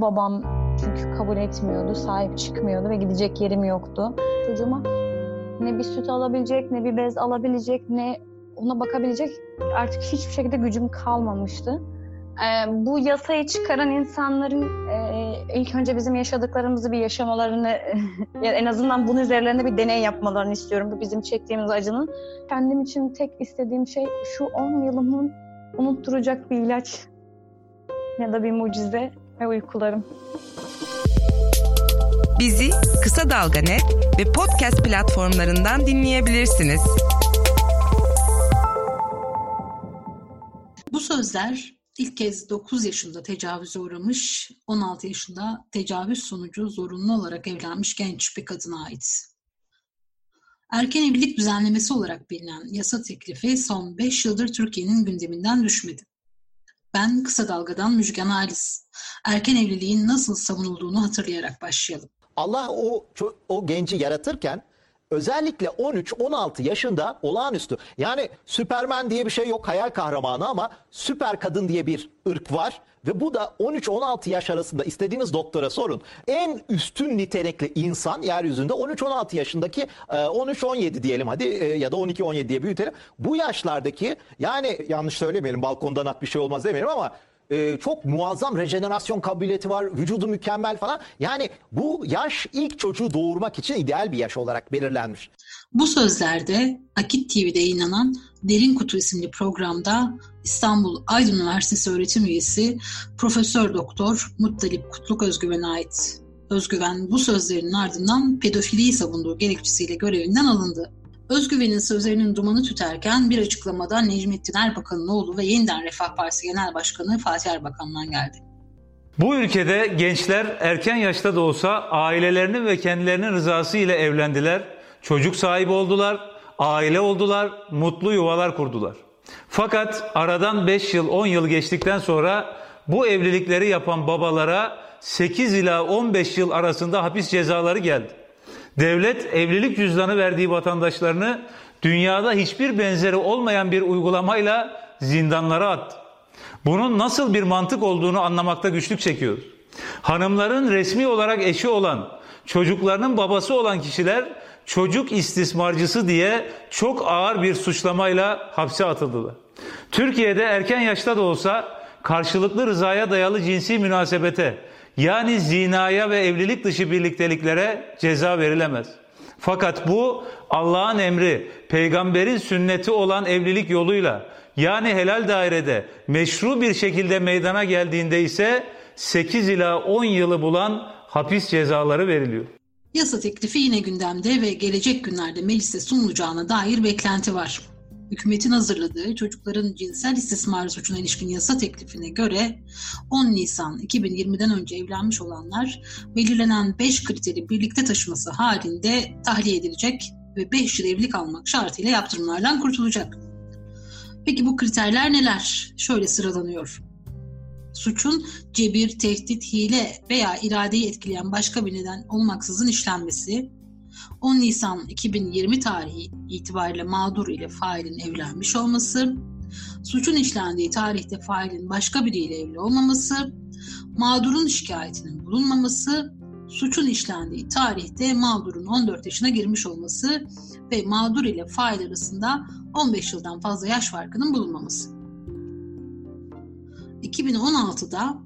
Babam çünkü kabul etmiyordu, sahip çıkmıyordu ve gidecek yerim yoktu. Çocuğuma ne bir süt alabilecek, ne bir bez alabilecek, ne ona bakabilecek artık hiçbir şekilde gücüm kalmamıştı. Ee, bu yasayı çıkaran insanların e, ilk önce bizim yaşadıklarımızı bir yaşamalarını, en azından bunun üzerlerinde bir deney yapmalarını istiyorum. Bu bizim çektiğimiz acının. Kendim için tek istediğim şey şu 10 yılımın unutturacak bir ilaç ya da bir mucize ve uykularım. Bizi Kısa Dalga Net ve podcast platformlarından dinleyebilirsiniz. Bu sözler ilk kez 9 yaşında tecavüze uğramış, 16 yaşında tecavüz sonucu zorunlu olarak evlenmiş genç bir kadına ait. Erken evlilik düzenlemesi olarak bilinen yasa teklifi son 5 yıldır Türkiye'nin gündeminden düşmedi. Ben Kısa Dalga'dan Müjgan Halis. Erken evliliğin nasıl savunulduğunu hatırlayarak başlayalım. Allah o o genci yaratırken özellikle 13-16 yaşında olağanüstü. Yani Süpermen diye bir şey yok hayal kahramanı ama süper kadın diye bir ırk var. Ve bu da 13-16 yaş arasında istediğiniz doktora sorun. En üstün nitelikli insan yeryüzünde 13-16 yaşındaki 13-17 diyelim hadi ya da 12-17 diye büyütelim. Bu yaşlardaki yani yanlış söylemeyelim balkondan at bir şey olmaz demeyelim ama e, çok muazzam rejenerasyon kabiliyeti var. Vücudu mükemmel falan. Yani bu yaş ilk çocuğu doğurmak için ideal bir yaş olarak belirlenmiş. Bu sözlerde Akit TV'de yayınlanan Derin Kutu isimli programda İstanbul Aydın Üniversitesi öğretim üyesi Profesör Doktor Muttalip Kutluk Özgüven'e ait. Özgüven bu sözlerinin ardından pedofiliyi savunduğu gerekçesiyle görevinden alındı. Özgüven'in sözlerinin dumanı tüterken bir açıklamada Necmettin Erbakan'ın oğlu ve yeniden Refah Partisi Genel Başkanı Fatih Erbakan'dan geldi. Bu ülkede gençler erken yaşta da olsa ailelerinin ve kendilerinin rızası ile evlendiler, çocuk sahibi oldular, aile oldular, mutlu yuvalar kurdular. Fakat aradan 5 yıl 10 yıl geçtikten sonra bu evlilikleri yapan babalara 8 ila 15 yıl arasında hapis cezaları geldi. Devlet evlilik cüzdanı verdiği vatandaşlarını dünyada hiçbir benzeri olmayan bir uygulamayla zindanlara attı. Bunun nasıl bir mantık olduğunu anlamakta güçlük çekiyoruz. Hanımların resmi olarak eşi olan, çocuklarının babası olan kişiler çocuk istismarcısı diye çok ağır bir suçlamayla hapse atıldılar. Türkiye'de erken yaşta da olsa karşılıklı rızaya dayalı cinsi münasebete yani zinaya ve evlilik dışı birlikteliklere ceza verilemez. Fakat bu Allah'ın emri, peygamberin sünneti olan evlilik yoluyla yani helal dairede meşru bir şekilde meydana geldiğinde ise 8 ila 10 yılı bulan hapis cezaları veriliyor. Yasa teklifi yine gündemde ve gelecek günlerde mecliste sunulacağına dair beklenti var. Hükümetin hazırladığı çocukların cinsel istismar suçuna ilişkin yasa teklifine göre 10 Nisan 2020'den önce evlenmiş olanlar belirlenen 5 kriteri birlikte taşıması halinde tahliye edilecek ve 5 yıl evlilik almak şartıyla yaptırımlardan kurtulacak. Peki bu kriterler neler? Şöyle sıralanıyor. Suçun cebir, tehdit, hile veya iradeyi etkileyen başka bir neden olmaksızın işlenmesi, 10 Nisan 2020 tarihi itibariyle mağdur ile failin evlenmiş olması, suçun işlendiği tarihte failin başka biriyle evli olmaması, mağdurun şikayetinin bulunmaması, suçun işlendiği tarihte mağdurun 14 yaşına girmiş olması ve mağdur ile fail arasında 15 yıldan fazla yaş farkının bulunmaması. 2016'da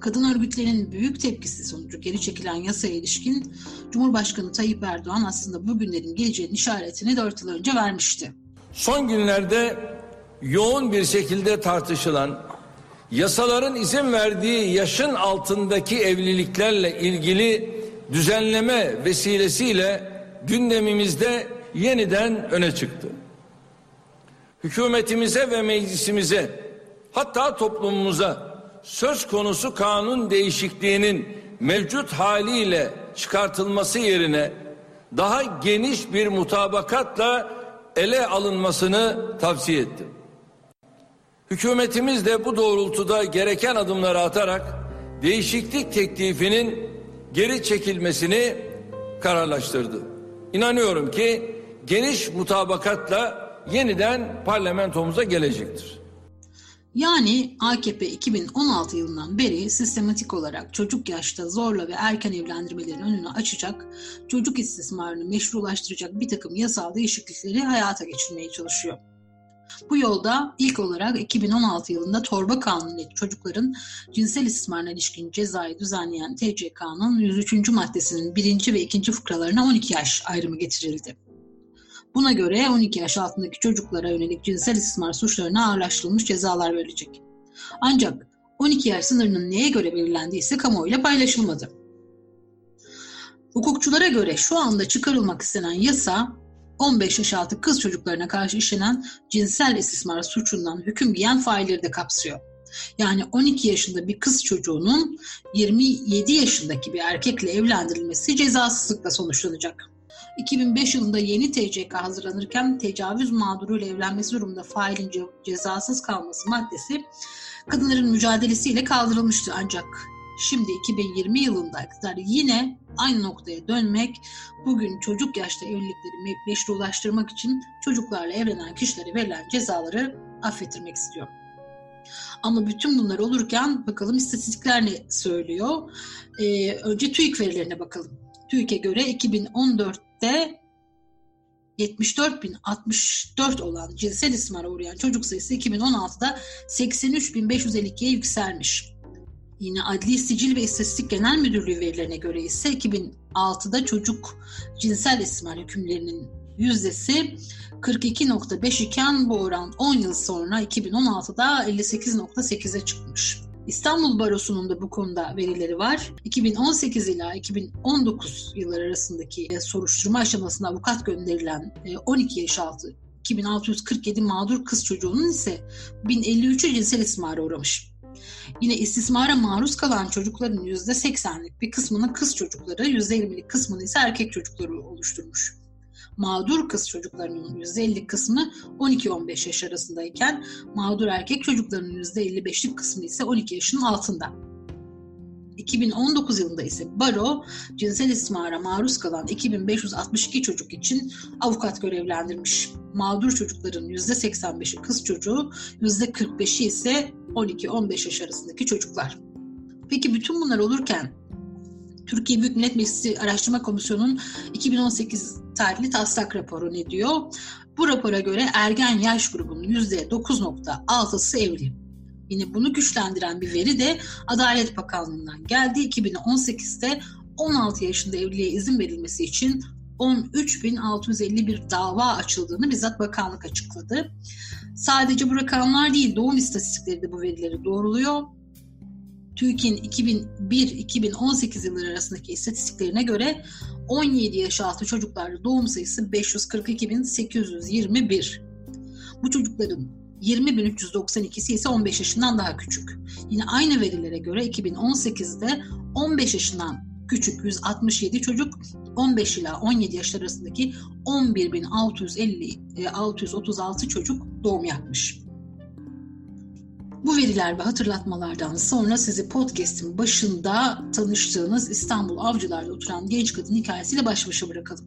kadın örgütlerinin büyük tepkisi sonucu geri çekilen yasaya ilişkin Cumhurbaşkanı Tayyip Erdoğan aslında bu günlerin geleceğinin işaretini 4 yıl önce vermişti. Son günlerde yoğun bir şekilde tartışılan yasaların izin verdiği yaşın altındaki evliliklerle ilgili düzenleme vesilesiyle gündemimizde yeniden öne çıktı. Hükümetimize ve meclisimize hatta toplumumuza söz konusu kanun değişikliğinin mevcut haliyle çıkartılması yerine daha geniş bir mutabakatla ele alınmasını tavsiye ettim. Hükümetimiz de bu doğrultuda gereken adımları atarak değişiklik teklifinin geri çekilmesini kararlaştırdı. İnanıyorum ki geniş mutabakatla yeniden parlamentomuza gelecektir. Yani AKP 2016 yılından beri sistematik olarak çocuk yaşta zorla ve erken evlendirmelerin önünü açacak, çocuk istismarını meşrulaştıracak bir takım yasal değişiklikleri hayata geçirmeye çalışıyor. Bu yolda ilk olarak 2016 yılında torba kanunu çocukların cinsel istismarına ilişkin cezayı düzenleyen TCK'nın 103. maddesinin 1. ve 2. fıkralarına 12 yaş ayrımı getirildi. Buna göre 12 yaş altındaki çocuklara yönelik cinsel istismar suçlarına ağırlaştırılmış cezalar verilecek. Ancak 12 yaş sınırının neye göre belirlendiği ise kamuoyuyla paylaşılmadı. Hukukçulara göre şu anda çıkarılmak istenen yasa 15 yaş altı kız çocuklarına karşı işlenen cinsel istismar suçundan hüküm giyen failleri de kapsıyor. Yani 12 yaşında bir kız çocuğunun 27 yaşındaki bir erkekle evlendirilmesi cezasızlıkla sonuçlanacak. 2005 yılında yeni TCK hazırlanırken tecavüz mağduruyla evlenmesi durumunda failin cezasız kalması maddesi kadınların mücadelesiyle kaldırılmıştı ancak şimdi 2020 yılında iktidar yine aynı noktaya dönmek, bugün çocuk yaşta evlilikleri meşrulaştırmak için çocuklarla evlenen kişilere verilen cezaları affettirmek istiyor. Ama bütün bunlar olurken bakalım istatistikler ne söylüyor? Ee, önce TÜİK verilerine bakalım. TÜİK'e göre 2014'te 74.064 olan cinsel istismara uğrayan çocuk sayısı 2016'da 83.552'ye yükselmiş. Yine Adli Sicil ve İstatistik Genel Müdürlüğü verilerine göre ise 2006'da çocuk cinsel istismar hükümlerinin yüzdesi 42.5 iken bu oran 10 yıl sonra 2016'da 58.8'e çıkmış. İstanbul Barosu'nun da bu konuda verileri var. 2018 ila 2019 yılları arasındaki soruşturma aşamasında avukat gönderilen 12 e, yaş altı 2647 mağdur kız çocuğunun ise 1053'ü cinsel istismara uğramış. Yine istismara maruz kalan çocukların %80'lik bir kısmının kız çocukları, %20'lik kısmını ise erkek çocukları oluşturmuş. Mağdur kız çocuklarının %50 kısmı 12-15 yaş arasındayken mağdur erkek çocuklarının %55'lik kısmı ise 12 yaşın altında. 2019 yılında ise Baro cinsel istismara maruz kalan 2562 çocuk için avukat görevlendirmiş. Mağdur çocukların %85'i kız çocuğu, %45'i ise 12-15 yaş arasındaki çocuklar. Peki bütün bunlar olurken Türkiye Büyük Millet Meclisi Araştırma Komisyonu'nun 2018 tarihli taslak raporu ne diyor? Bu rapora göre ergen yaş grubunun %9.6'sı evli. Yine bunu güçlendiren bir veri de Adalet Bakanlığı'ndan geldi. 2018'de 16 yaşında evliliğe izin verilmesi için 13.651 dava açıldığını bizzat bakanlık açıkladı. Sadece bu rakamlar değil, doğum istatistikleri de bu verileri doğruluyor. TÜİK'in 2001-2018 yılları arasındaki istatistiklerine göre 17 yaş altı çocuklarla doğum sayısı 542.821. Bu çocukların 20.392'si ise 15 yaşından daha küçük. Yine aynı verilere göre 2018'de 15 yaşından küçük 167 çocuk, 15 ila 17 yaş arasındaki 11.650 çocuk doğum yapmış. Bu veriler ve hatırlatmalardan sonra sizi podcast'in başında tanıştığınız İstanbul Avcılar'da oturan genç kadın hikayesiyle baş başa bırakalım.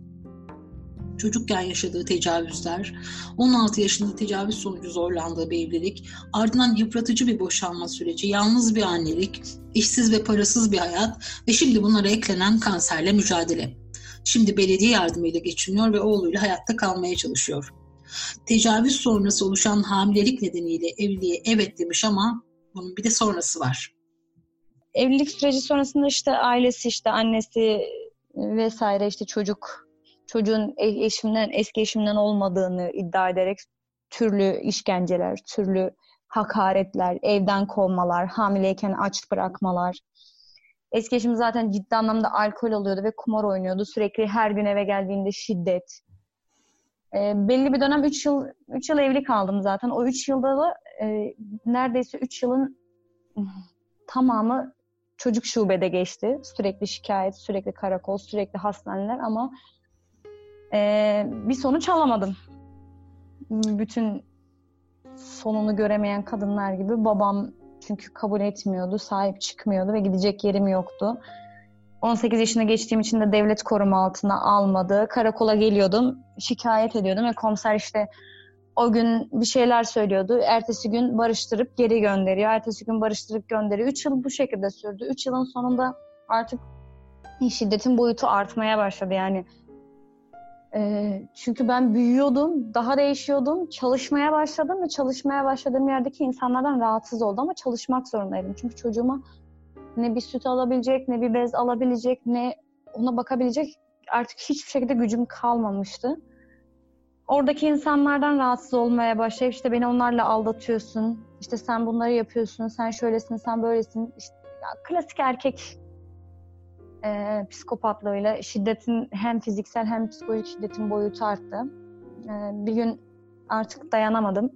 Çocukken yaşadığı tecavüzler, 16 yaşında tecavüz sonucu zorlandığı bir evlilik, ardından yıpratıcı bir boşanma süreci, yalnız bir annelik, işsiz ve parasız bir hayat ve şimdi bunlara eklenen kanserle mücadele. Şimdi belediye yardımıyla geçiniyor ve oğluyla hayatta kalmaya çalışıyor. Tecavüz sonrası oluşan hamilelik nedeniyle evliliğe evet demiş ama bunun bir de sonrası var. Evlilik süreci sonrasında işte ailesi işte annesi vesaire işte çocuk çocuğun e, eşimden eski eşimden olmadığını iddia ederek türlü işkenceler, türlü hakaretler, evden kovmalar, hamileyken aç bırakmalar. Eski eşim zaten ciddi anlamda alkol alıyordu ve kumar oynuyordu. Sürekli her gün eve geldiğinde şiddet. E, belli bir dönem 3 yıl 3 yıl evli kaldım zaten. O 3 yılda da e, neredeyse 3 yılın tamamı çocuk şubede geçti. Sürekli şikayet, sürekli karakol, sürekli hastaneler ama e, bir sonuç alamadım. Bütün sonunu göremeyen kadınlar gibi babam çünkü kabul etmiyordu, sahip çıkmıyordu ve gidecek yerim yoktu. 18 yaşına geçtiğim için de devlet koruma altına almadı. Karakola geliyordum, şikayet ediyordum ve komiser işte O gün bir şeyler söylüyordu. Ertesi gün barıştırıp geri gönderiyor. Ertesi gün barıştırıp gönderiyor. Üç yıl bu şekilde sürdü. Üç yılın sonunda artık şiddetin boyutu artmaya başladı yani. E, çünkü ben büyüyordum, daha değişiyordum, çalışmaya başladım ve çalışmaya başladığım yerdeki insanlardan rahatsız oldum ama çalışmak zorundaydım. Çünkü çocuğuma ne bir süt alabilecek, ne bir bez alabilecek, ne ona bakabilecek artık hiçbir şekilde gücüm kalmamıştı. Oradaki insanlardan rahatsız olmaya başlayıp işte beni onlarla aldatıyorsun, işte sen bunları yapıyorsun, sen şöylesin, sen böylesin. İşte, klasik erkek e, psikopatlığıyla şiddetin hem fiziksel hem psikolojik şiddetin boyutu arttı. E, bir gün artık dayanamadım.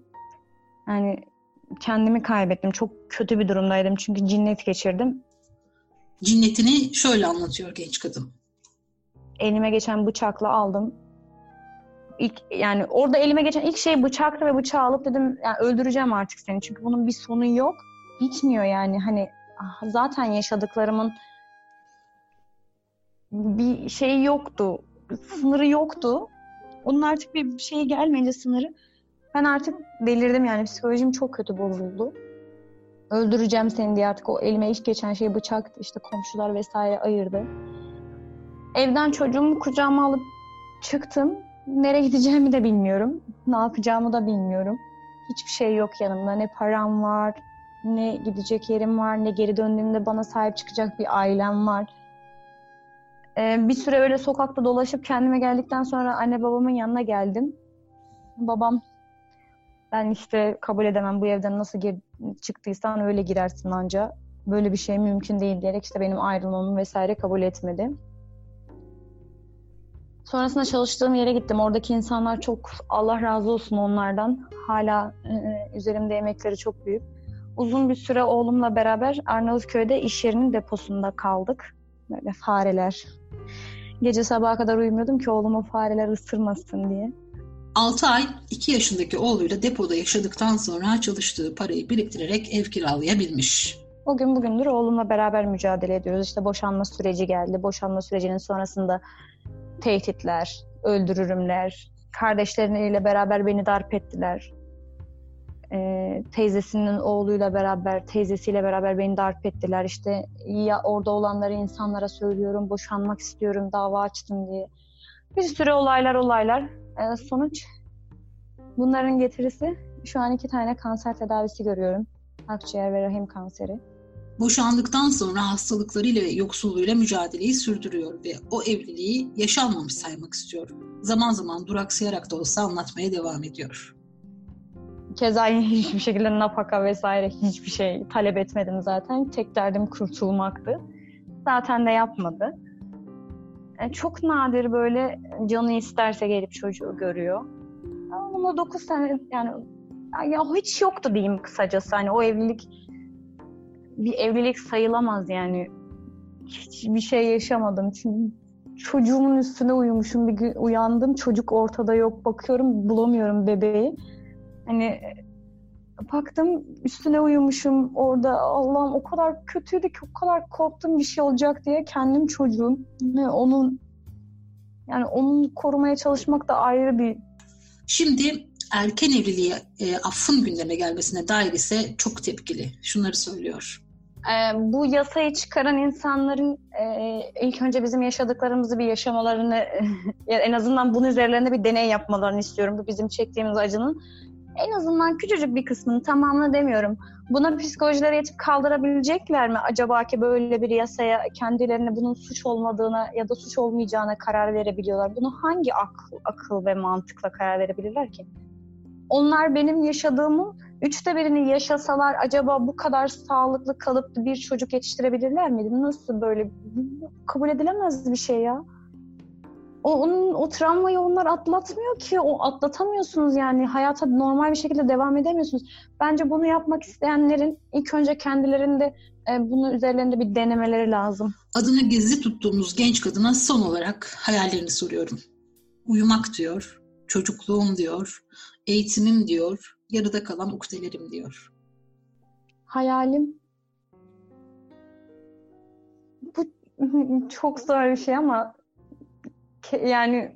Yani kendimi kaybettim. Çok kötü bir durumdaydım çünkü cinnet geçirdim. Cinnetini şöyle anlatıyor genç kadın. Elime geçen bıçakla aldım. İlk yani orada elime geçen ilk şey bıçaktı ve bıçağı alıp dedim yani öldüreceğim artık seni. Çünkü bunun bir sonu yok. Bitmiyor yani hani ah, zaten yaşadıklarımın bir şey yoktu. Sınırı yoktu. Onun artık bir şeyi gelmeyince sınırı ben artık delirdim yani psikolojim çok kötü bozuldu. Öldüreceğim seni diye artık o elime ilk geçen şey bıçaktı işte komşular vesaire ayırdı. Evden çocuğumu kucağıma alıp çıktım. Nereye gideceğimi de bilmiyorum. Ne yapacağımı da bilmiyorum. Hiçbir şey yok yanımda. Ne param var, ne gidecek yerim var, ne geri döndüğümde bana sahip çıkacak bir ailem var. Ee, bir süre öyle sokakta dolaşıp kendime geldikten sonra anne babamın yanına geldim. Babam ben işte kabul edemem bu evden nasıl gir çıktıysan öyle girersin anca. Böyle bir şey mümkün değil diyerek işte benim ayrılmamı vesaire kabul etmedi. Sonrasında çalıştığım yere gittim. Oradaki insanlar çok Allah razı olsun onlardan. Hala e, üzerimde emekleri çok büyük. Uzun bir süre oğlumla beraber Arnavutköy'de iş yerinin deposunda kaldık. Böyle fareler. Gece sabaha kadar uyumuyordum ki oğlumu fareler ısırmasın diye. 6 ay 2 yaşındaki oğluyla depoda yaşadıktan sonra çalıştığı parayı biriktirerek ev kiralayabilmiş. O gün bugündür oğlumla beraber mücadele ediyoruz. İşte boşanma süreci geldi. Boşanma sürecinin sonrasında tehditler, öldürürümler, kardeşleriyle beraber beni darp ettiler. Ee, teyzesinin oğluyla beraber, teyzesiyle beraber beni darp ettiler. İşte ya orada olanları insanlara söylüyorum, boşanmak istiyorum, dava açtım diye. Bir sürü olaylar olaylar. Ee, sonuç bunların getirisi şu an iki tane kanser tedavisi görüyorum. Akciğer ve rahim kanseri. Boşandıktan sonra hastalıklarıyla ve yoksulluğuyla mücadeleyi sürdürüyor ve o evliliği yaşanmamış saymak istiyor. Zaman zaman duraksayarak da olsa anlatmaya devam ediyor. Keza hiçbir şekilde napaka vesaire hiçbir şey talep etmedim zaten. Tek derdim kurtulmaktı. Zaten de yapmadı. E, çok nadir böyle canı isterse gelip çocuğu görüyor. Ama 9 sene yani ya hiç yoktu diyeyim kısacası. Hani o evlilik bir evlilik sayılamaz yani. Hiçbir şey yaşamadım. Çünkü çocuğumun üstüne uyumuşum. Bir gün uyandım çocuk ortada yok. Bakıyorum bulamıyorum bebeği. Hani baktım üstüne uyumuşum orada Allah'ım o kadar kötüydü ki o kadar korktum bir şey olacak diye kendim çocuğum ve onun yani onu korumaya çalışmak da ayrı bir Şimdi erken evliliğe e, affın gündeme gelmesine dair ise çok tepkili. Şunları söylüyor. E, bu yasayı çıkaran insanların e, ilk önce bizim yaşadıklarımızı bir yaşamalarını en azından bunun üzerlerinde bir deney yapmalarını istiyorum. Bu bizim çektiğimiz acının en azından küçücük bir kısmını tamamını demiyorum. Buna psikolojileri yetip kaldırabilecekler mi acaba ki böyle bir yasaya kendilerine bunun suç olmadığına ya da suç olmayacağına karar verebiliyorlar? Bunu hangi akıl, akıl ve mantıkla karar verebilirler ki? Onlar benim yaşadığımı üçte birini yaşasalar acaba bu kadar sağlıklı kalıp bir çocuk yetiştirebilirler miydi? Nasıl böyle kabul edilemez bir şey ya? O, onun o travmayı onlar atlatmıyor ki. O atlatamıyorsunuz yani. Hayata normal bir şekilde devam edemiyorsunuz. Bence bunu yapmak isteyenlerin ilk önce kendilerinde e, bunun üzerlerinde bir denemeleri lazım. Adını gizli tuttuğumuz genç kadına son olarak hayallerini soruyorum. Uyumak diyor, çocukluğum diyor, eğitimim diyor, yarıda kalan ukdelerim diyor. Hayalim bu çok zor bir şey ama yani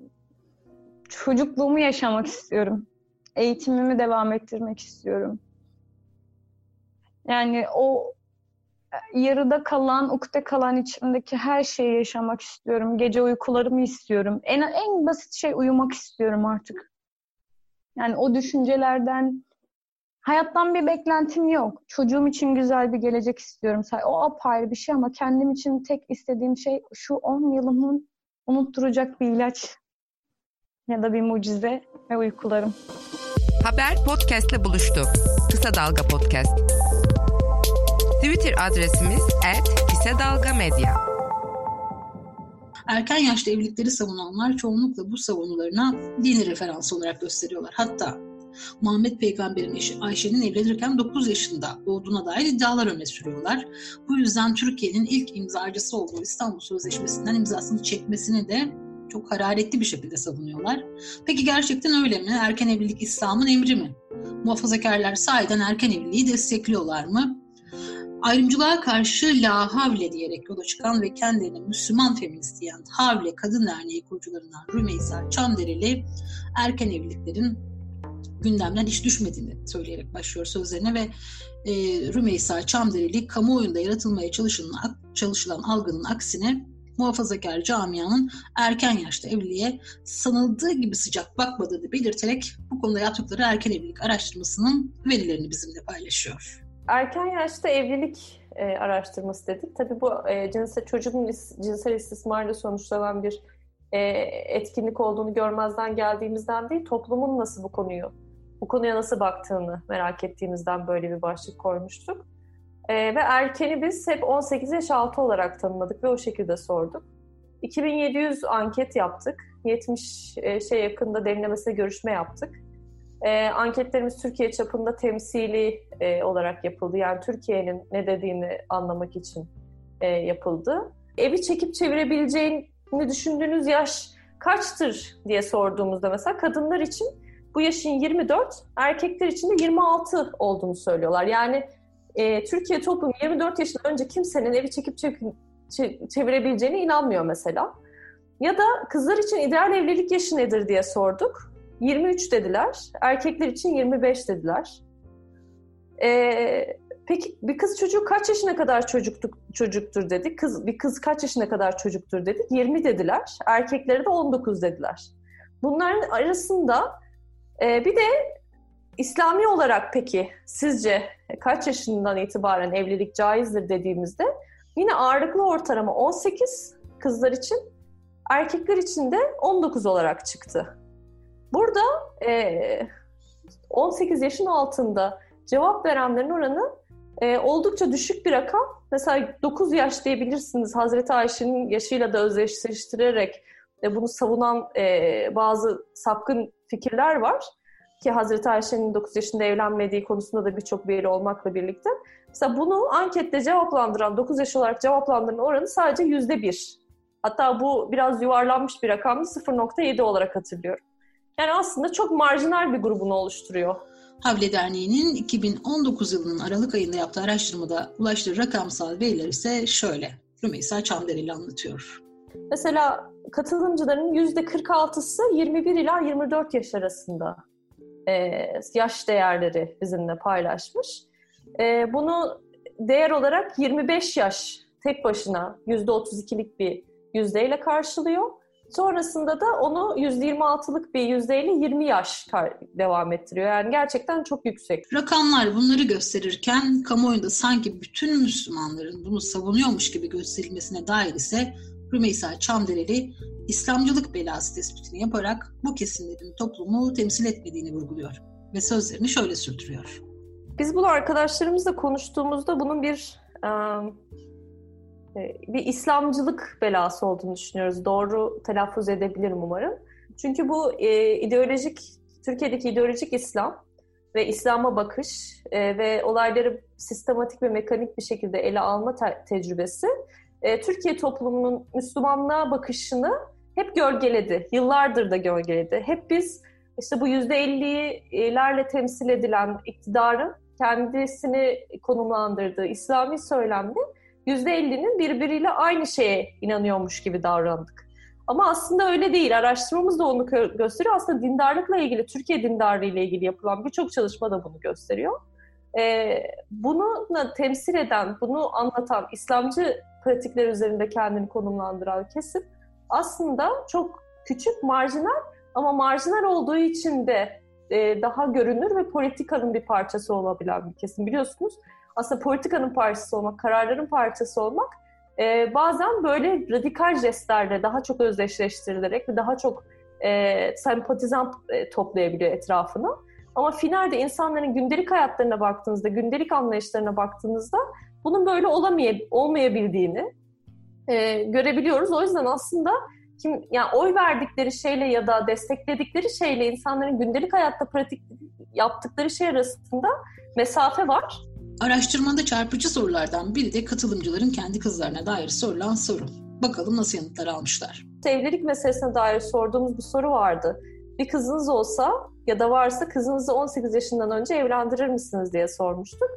çocukluğumu yaşamak istiyorum. eğitimimi devam ettirmek istiyorum. Yani o yarıda kalan, ukde kalan içimdeki her şeyi yaşamak istiyorum. Gece uykularımı istiyorum. En, en basit şey uyumak istiyorum artık. Yani o düşüncelerden, hayattan bir beklentim yok. Çocuğum için güzel bir gelecek istiyorum. O apayrı bir şey ama kendim için tek istediğim şey şu 10 yılımın unutturacak bir ilaç ya da bir mucize ve uykularım. Haber podcastle buluştu. Kısa Dalga Podcast. Twitter adresimiz @kısadalgamedya. Erken yaşta evlilikleri savunanlar çoğunlukla bu savunularına dini referans olarak gösteriyorlar. Hatta Muhammed Peygamber'in eşi Ayşe'nin evlenirken 9 yaşında olduğuna dair iddialar öne sürüyorlar. Bu yüzden Türkiye'nin ilk imzacısı olduğu İstanbul Sözleşmesi'nden imzasını çekmesini de çok hararetli bir şekilde savunuyorlar. Peki gerçekten öyle mi? Erken evlilik İslam'ın emri mi? Muhafazakarlar sahiden erken evliliği destekliyorlar mı? Ayrımcılığa karşı La Havle diyerek yola çıkan ve kendilerine Müslüman feminist diyen Havle Kadın Derneği kurucularından Rümeysa Çamdereli erken evliliklerin gündemden hiç düşmediğini söyleyerek başlıyor sözlerine ve e, Rümeysa Çamdereli kamuoyunda yaratılmaya çalışılan, çalışılan algının aksine muhafazakar camianın erken yaşta evliliğe sanıldığı gibi sıcak bakmadığını belirterek bu konuda yaptıkları erken evlilik araştırmasının verilerini bizimle paylaşıyor. Erken yaşta evlilik e, araştırması dedik. Tabii bu e, cinsel, çocuğun cinsel istismarla sonuçlanan bir e, etkinlik olduğunu görmezden geldiğimizden değil, toplumun nasıl bu konuyu, bu konuya nasıl baktığını merak ettiğimizden böyle bir başlık koymuştuk. E, ve erkeni biz hep 18 yaş altı olarak tanımladık ve o şekilde sorduk. 2700 anket yaptık. 70 e, şey yakında derinlemesine görüşme yaptık. E, anketlerimiz Türkiye çapında temsili e, olarak yapıldı. Yani Türkiye'nin ne dediğini anlamak için e, yapıldı. Evi çekip çevirebileceğini düşündüğünüz yaş kaçtır diye sorduğumuzda mesela kadınlar için bu yaşın 24, erkekler için de 26 olduğunu söylüyorlar. Yani e, Türkiye toplumu 24 yaşından önce kimsenin evi çekip çevirebileceğine inanmıyor mesela. Ya da kızlar için ideal evlilik yaşı nedir diye sorduk. 23 dediler. Erkekler için 25 dediler. Ee, peki bir kız çocuğu kaç yaşına kadar çocuktur, çocuktur dedik. Kız bir kız kaç yaşına kadar çocuktur dedik. 20 dediler. Erkekleri de 19 dediler. Bunların arasında e, bir de İslami olarak peki sizce kaç yaşından itibaren evlilik caizdir dediğimizde yine ağırlıklı ortalama 18 kızlar için, erkekler için de 19 olarak çıktı. Burada e, 18 yaşın altında cevap verenlerin oranı e, oldukça düşük bir rakam. Mesela 9 yaş diyebilirsiniz Hazreti Ayşe'nin yaşıyla da özdeşleştirerek e, bunu savunan e, bazı sapkın fikirler var. Ki Hazreti Ayşe'nin 9 yaşında evlenmediği konusunda da birçok veri olmakla birlikte. Mesela bunu ankette cevaplandıran, 9 yaş olarak cevaplandıran oranı sadece %1. Hatta bu biraz yuvarlanmış bir rakamdı, 0.7 olarak hatırlıyorum. Yani aslında çok marjinal bir grubunu oluşturuyor. Havle Derneği'nin 2019 yılının Aralık ayında yaptığı araştırmada ulaştığı rakamsal veriler ise şöyle. Rümeysa Çamdereli anlatıyor. Mesela katılımcıların %46'sı 21 ila 24 yaş arasında e, yaş değerleri bizimle paylaşmış. E, bunu değer olarak 25 yaş tek başına %32'lik bir yüzdeyle karşılıyor. Sonrasında da onu %26'lık bir yüzdeyle 20 yaş devam ettiriyor. Yani gerçekten çok yüksek. Rakamlar bunları gösterirken kamuoyunda sanki bütün Müslümanların bunu savunuyormuş gibi gösterilmesine dair ise Rümeysa Çamdereli İslamcılık belası tespitini yaparak bu kesimlerin toplumu temsil etmediğini vurguluyor ve sözlerini şöyle sürdürüyor. Biz bunu arkadaşlarımızla konuştuğumuzda bunun bir e, bir İslamcılık belası olduğunu düşünüyoruz. Doğru telaffuz edebilirim umarım. Çünkü bu e, ideolojik, Türkiye'deki ideolojik İslam ve İslam'a bakış e, ve olayları sistematik ve mekanik bir şekilde ele alma te- tecrübesi e, Türkiye toplumunun Müslümanlığa bakışını hep gölgeledi. Yıllardır da gölgeledi. Hep biz işte bu yüzde ellilerle temsil edilen iktidarın kendisini konumlandırdığı İslami söylemde %50'nin birbiriyle aynı şeye inanıyormuş gibi davrandık. Ama aslında öyle değil. Araştırmamız da onu gösteriyor. Aslında dindarlıkla ilgili, Türkiye dindarlığı ile ilgili yapılan birçok çalışma da bunu gösteriyor. Ee, bunu temsil eden, bunu anlatan, İslamcı pratikler üzerinde kendini konumlandıran kesim aslında çok küçük, marjinal ama marjinal olduğu için de e, daha görünür ve politikanın bir parçası olabilen bir kesim. Biliyorsunuz aslında politikanın parçası olmak, kararların parçası olmak e, bazen böyle radikal jestlerle daha çok özdeşleştirilerek ve daha çok e, sempatizan e, toplayabiliyor etrafına. Ama finalde insanların gündelik hayatlarına baktığınızda, gündelik anlayışlarına baktığınızda bunun böyle olamay olmayabildiğini e, görebiliyoruz. O yüzden aslında kim yani oy verdikleri şeyle ya da destekledikleri şeyle insanların gündelik hayatta pratik yaptıkları şey arasında mesafe var. Araştırmada çarpıcı sorulardan biri de katılımcıların kendi kızlarına dair sorulan soru. Bakalım nasıl yanıtlar almışlar. Evlilik meselesine dair sorduğumuz bir soru vardı. Bir kızınız olsa ya da varsa kızınızı 18 yaşından önce evlendirir misiniz diye sormuştuk.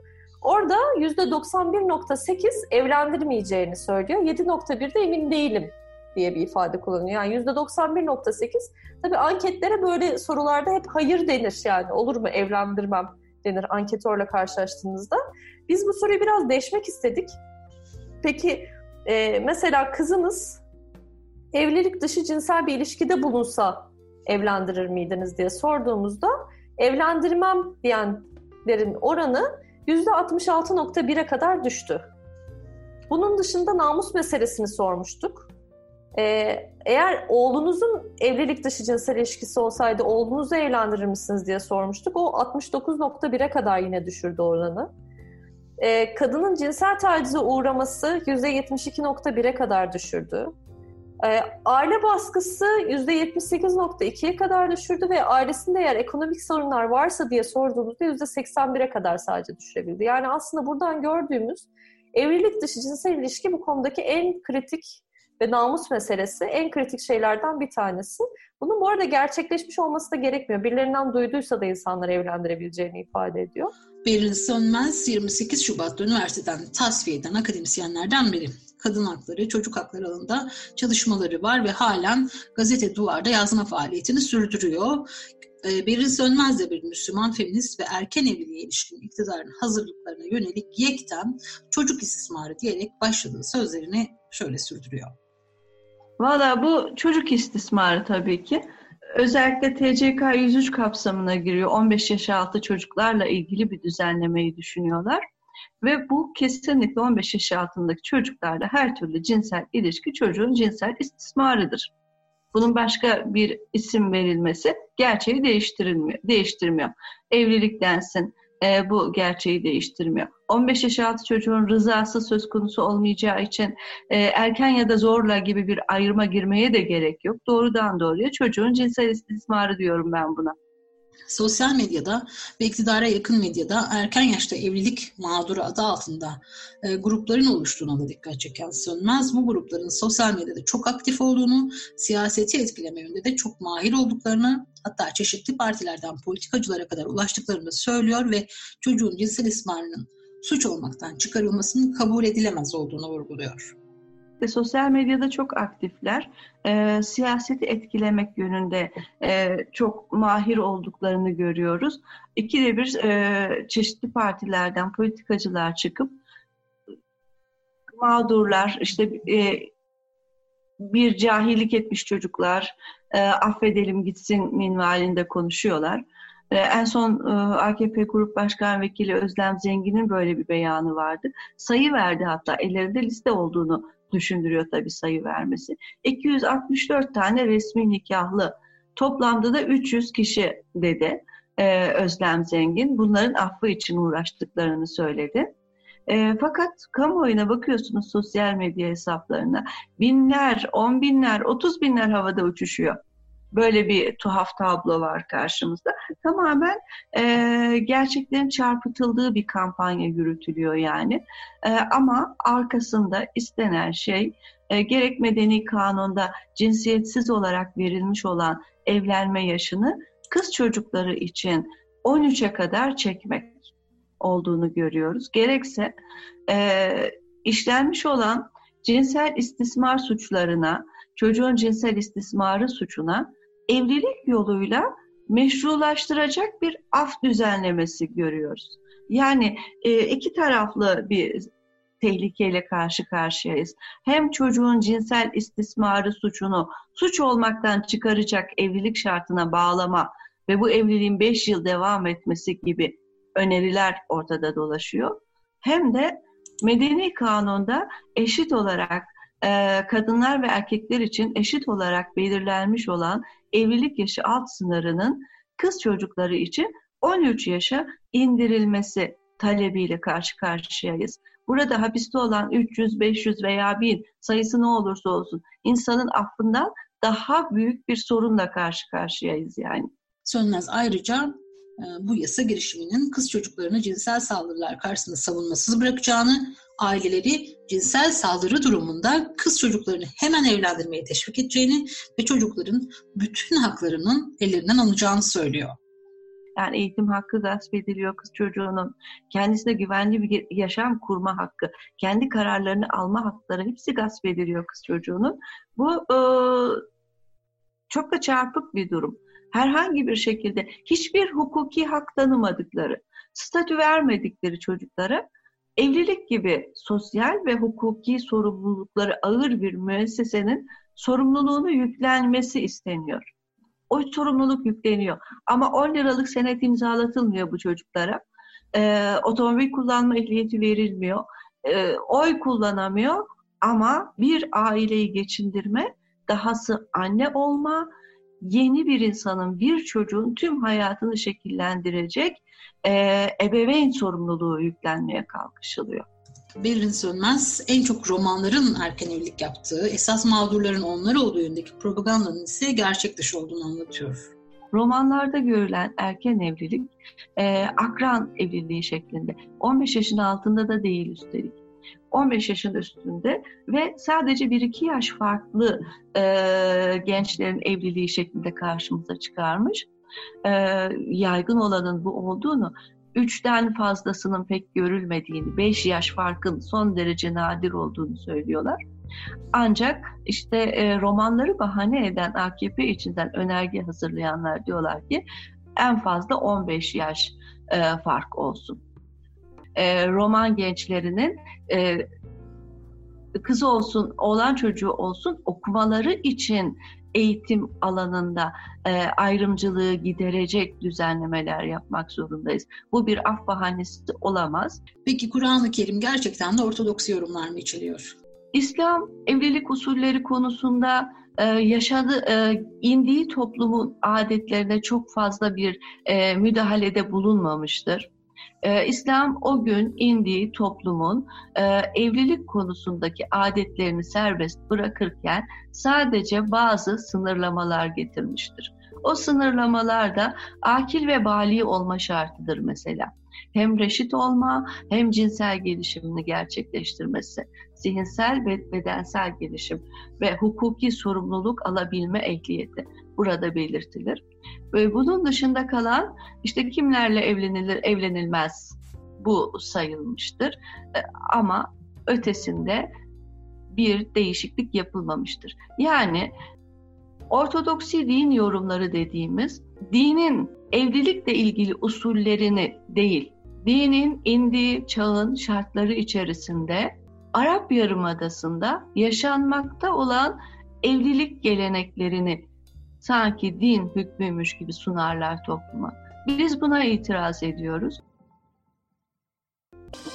Orada %91.8 evlendirmeyeceğini söylüyor. 7.1 de emin değilim diye bir ifade kullanıyor. Yani %91.8 tabii anketlere böyle sorularda hep hayır denir yani olur mu evlendirmem denir anketörle karşılaştığınızda. Biz bu soruyu biraz değişmek istedik. Peki e, mesela kızınız evlilik dışı cinsel bir ilişkide bulunsa evlendirir miydiniz diye sorduğumuzda evlendirmem diyenlerin oranı %66.1'e kadar düştü. Bunun dışında namus meselesini sormuştuk. Ee, eğer oğlunuzun evlilik dışı cinsel ilişkisi olsaydı oğlunuzu evlendirir misiniz diye sormuştuk. O 69.1'e kadar yine düşürdü oranı. Ee, kadının cinsel tacize uğraması %72.1'e kadar düşürdü. Ee, aile baskısı %78.2'ye kadar düşürdü ve ailesinde eğer ekonomik sorunlar varsa diye sorduğumuzda %81'e kadar sadece düşürebildi. Yani aslında buradan gördüğümüz evlilik dışı cinsel ilişki bu konudaki en kritik ve namus meselesi en kritik şeylerden bir tanesi. Bunun bu arada gerçekleşmiş olması da gerekmiyor. Birilerinden duyduysa da insanları evlendirebileceğini ifade ediyor. Beril Sönmez 28 Şubat'ta üniversiteden tasfiye eden akademisyenlerden biri. Kadın hakları, çocuk hakları alanında çalışmaları var ve halen gazete duvarda yazma faaliyetini sürdürüyor. Ee, Beril Sönmez de bir Müslüman feminist ve erken evliliğe ilişkin iktidarın hazırlıklarına yönelik yekten çocuk istismarı diyerek başladığı sözlerini şöyle sürdürüyor. Valla bu çocuk istismarı tabii ki. Özellikle TCK 103 kapsamına giriyor. 15 yaş altı çocuklarla ilgili bir düzenlemeyi düşünüyorlar. Ve bu kesinlikle 15 yaş altındaki çocuklarla her türlü cinsel ilişki çocuğun cinsel istismarıdır. Bunun başka bir isim verilmesi gerçeği değiştirilmiyor, değiştirmiyor. Evlilik densin, e, bu gerçeği değiştirmiyor. 15 yaş altı çocuğun rızası söz konusu olmayacağı için e, erken ya da zorla gibi bir ayrıma girmeye de gerek yok. Doğrudan doğruya çocuğun cinsel istismarı diyorum ben buna sosyal medyada ve iktidara yakın medyada erken yaşta evlilik mağduru adı altında e, grupların oluştuğuna da dikkat çeken Sönmez bu grupların sosyal medyada çok aktif olduğunu, siyaseti etkileme yönünde de çok mahir olduklarını hatta çeşitli partilerden politikacılara kadar ulaştıklarını söylüyor ve çocuğun cinsel ismarının suç olmaktan çıkarılmasının kabul edilemez olduğunu vurguluyor ve sosyal medyada çok aktifler. E, siyaseti etkilemek yönünde e, çok mahir olduklarını görüyoruz. İkide bir e, çeşitli partilerden politikacılar çıkıp mağdurlar, işte e, bir cahillik etmiş çocuklar, e, affedelim gitsin minvalinde konuşuyorlar. E, en son e, AKP Grup Başkan Vekili Özlem Zengin'in böyle bir beyanı vardı. Sayı verdi hatta ellerinde liste olduğunu düşündürüyor tabii sayı vermesi. 264 tane resmi nikahlı toplamda da 300 kişi dedi e, Özlem Zengin. Bunların affı için uğraştıklarını söyledi. E, fakat kamuoyuna bakıyorsunuz sosyal medya hesaplarına binler, on binler, otuz binler havada uçuşuyor. Böyle bir tuhaf tablo var karşımızda. Tamamen e, gerçeklerin çarpıtıldığı bir kampanya yürütülüyor yani. E, ama arkasında istenen şey e, gerek medeni kanunda cinsiyetsiz olarak verilmiş olan evlenme yaşını kız çocukları için 13'e kadar çekmek olduğunu görüyoruz. Gerekse e, işlenmiş olan cinsel istismar suçlarına, çocuğun cinsel istismarı suçuna evlilik yoluyla meşrulaştıracak bir af düzenlemesi görüyoruz. Yani e, iki taraflı bir tehlikeyle karşı karşıyayız. Hem çocuğun cinsel istismarı suçunu suç olmaktan çıkaracak evlilik şartına bağlama ve bu evliliğin 5 yıl devam etmesi gibi öneriler ortada dolaşıyor. Hem de medeni kanunda eşit olarak e, kadınlar ve erkekler için eşit olarak belirlenmiş olan evlilik yaşı alt sınırının kız çocukları için 13 yaşa indirilmesi talebiyle karşı karşıyayız. Burada hapiste olan 300, 500 veya 1000 sayısı ne olursa olsun insanın affından daha büyük bir sorunla karşı karşıyayız yani. Sönmez ayrıca bu yasa girişiminin kız çocuklarını cinsel saldırılar karşısında savunmasız bırakacağını, aileleri cinsel saldırı durumunda kız çocuklarını hemen evlendirmeye teşvik edeceğini ve çocukların bütün haklarının ellerinden alınacağını söylüyor. Yani eğitim hakkı gasp ediliyor kız çocuğunun. Kendisine güvenli bir yaşam kurma hakkı, kendi kararlarını alma hakları hepsi gasp ediliyor kız çocuğunun. Bu e, çok da çarpık bir durum. Herhangi bir şekilde hiçbir hukuki hak tanımadıkları, statü vermedikleri çocuklara evlilik gibi sosyal ve hukuki sorumlulukları ağır bir müessesenin sorumluluğunu yüklenmesi isteniyor o sorumluluk yükleniyor. Ama 10 liralık senet imzalatılmıyor bu çocuklara. Ee, otomobil kullanma ehliyeti verilmiyor. Ee, oy kullanamıyor ama bir aileyi geçindirme, dahası anne olma, yeni bir insanın, bir çocuğun tüm hayatını şekillendirecek e, ebeveyn sorumluluğu yüklenmeye kalkışılıyor. Berrin Sönmez en çok romanların erken evlilik yaptığı, esas mağdurların onlar olduğu yönündeki propagandanın ise gerçek dışı olduğunu anlatıyor. Romanlarda görülen erken evlilik e, akran evliliği şeklinde. 15 yaşın altında da değil üstelik. 15 yaşın üstünde ve sadece 1-2 yaş farklı e, gençlerin evliliği şeklinde karşımıza çıkarmış. E, yaygın olanın bu olduğunu üçten fazlasının pek görülmediğini, beş yaş farkın son derece nadir olduğunu söylüyorlar. Ancak işte e, romanları bahane eden AKP içinden önerge hazırlayanlar diyorlar ki en fazla 15 yaş e, fark olsun. E, roman gençlerinin e, kızı olsun, oğlan çocuğu olsun okumaları için eğitim alanında e, ayrımcılığı giderecek düzenlemeler yapmak zorundayız. Bu bir af bahanesi olamaz. Peki Kur'an-ı Kerim gerçekten de ortodoks yorumlar mı içeriyor? İslam evlilik usulleri konusunda e, yaşadığı, e, indiği toplumun adetlerine çok fazla bir e, müdahalede bulunmamıştır. Ee, İslam o gün indiği toplumun e, evlilik konusundaki adetlerini serbest bırakırken sadece bazı sınırlamalar getirmiştir. O sınırlamalar da akil ve bali olma şartıdır mesela. Hem reşit olma hem cinsel gelişimini gerçekleştirmesi, zihinsel ve bedensel gelişim ve hukuki sorumluluk alabilme ehliyeti burada belirtilir. Ve bunun dışında kalan işte kimlerle evlenilir, evlenilmez bu sayılmıştır. E, ama ötesinde bir değişiklik yapılmamıştır. Yani Ortodoksi din yorumları dediğimiz dinin evlilikle ilgili usullerini değil, dinin indiği çağın şartları içerisinde Arap Yarımadası'nda yaşanmakta olan evlilik geleneklerini sanki din hükmüymüş gibi sunarlar topluma. Biz buna itiraz ediyoruz.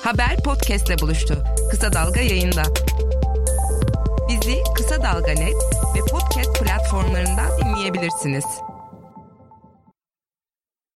Haber podcastle buluştu. Kısa Dalga yayında. Bizi Kısa Dalga Net ve podcast platformlarından dinleyebilirsiniz.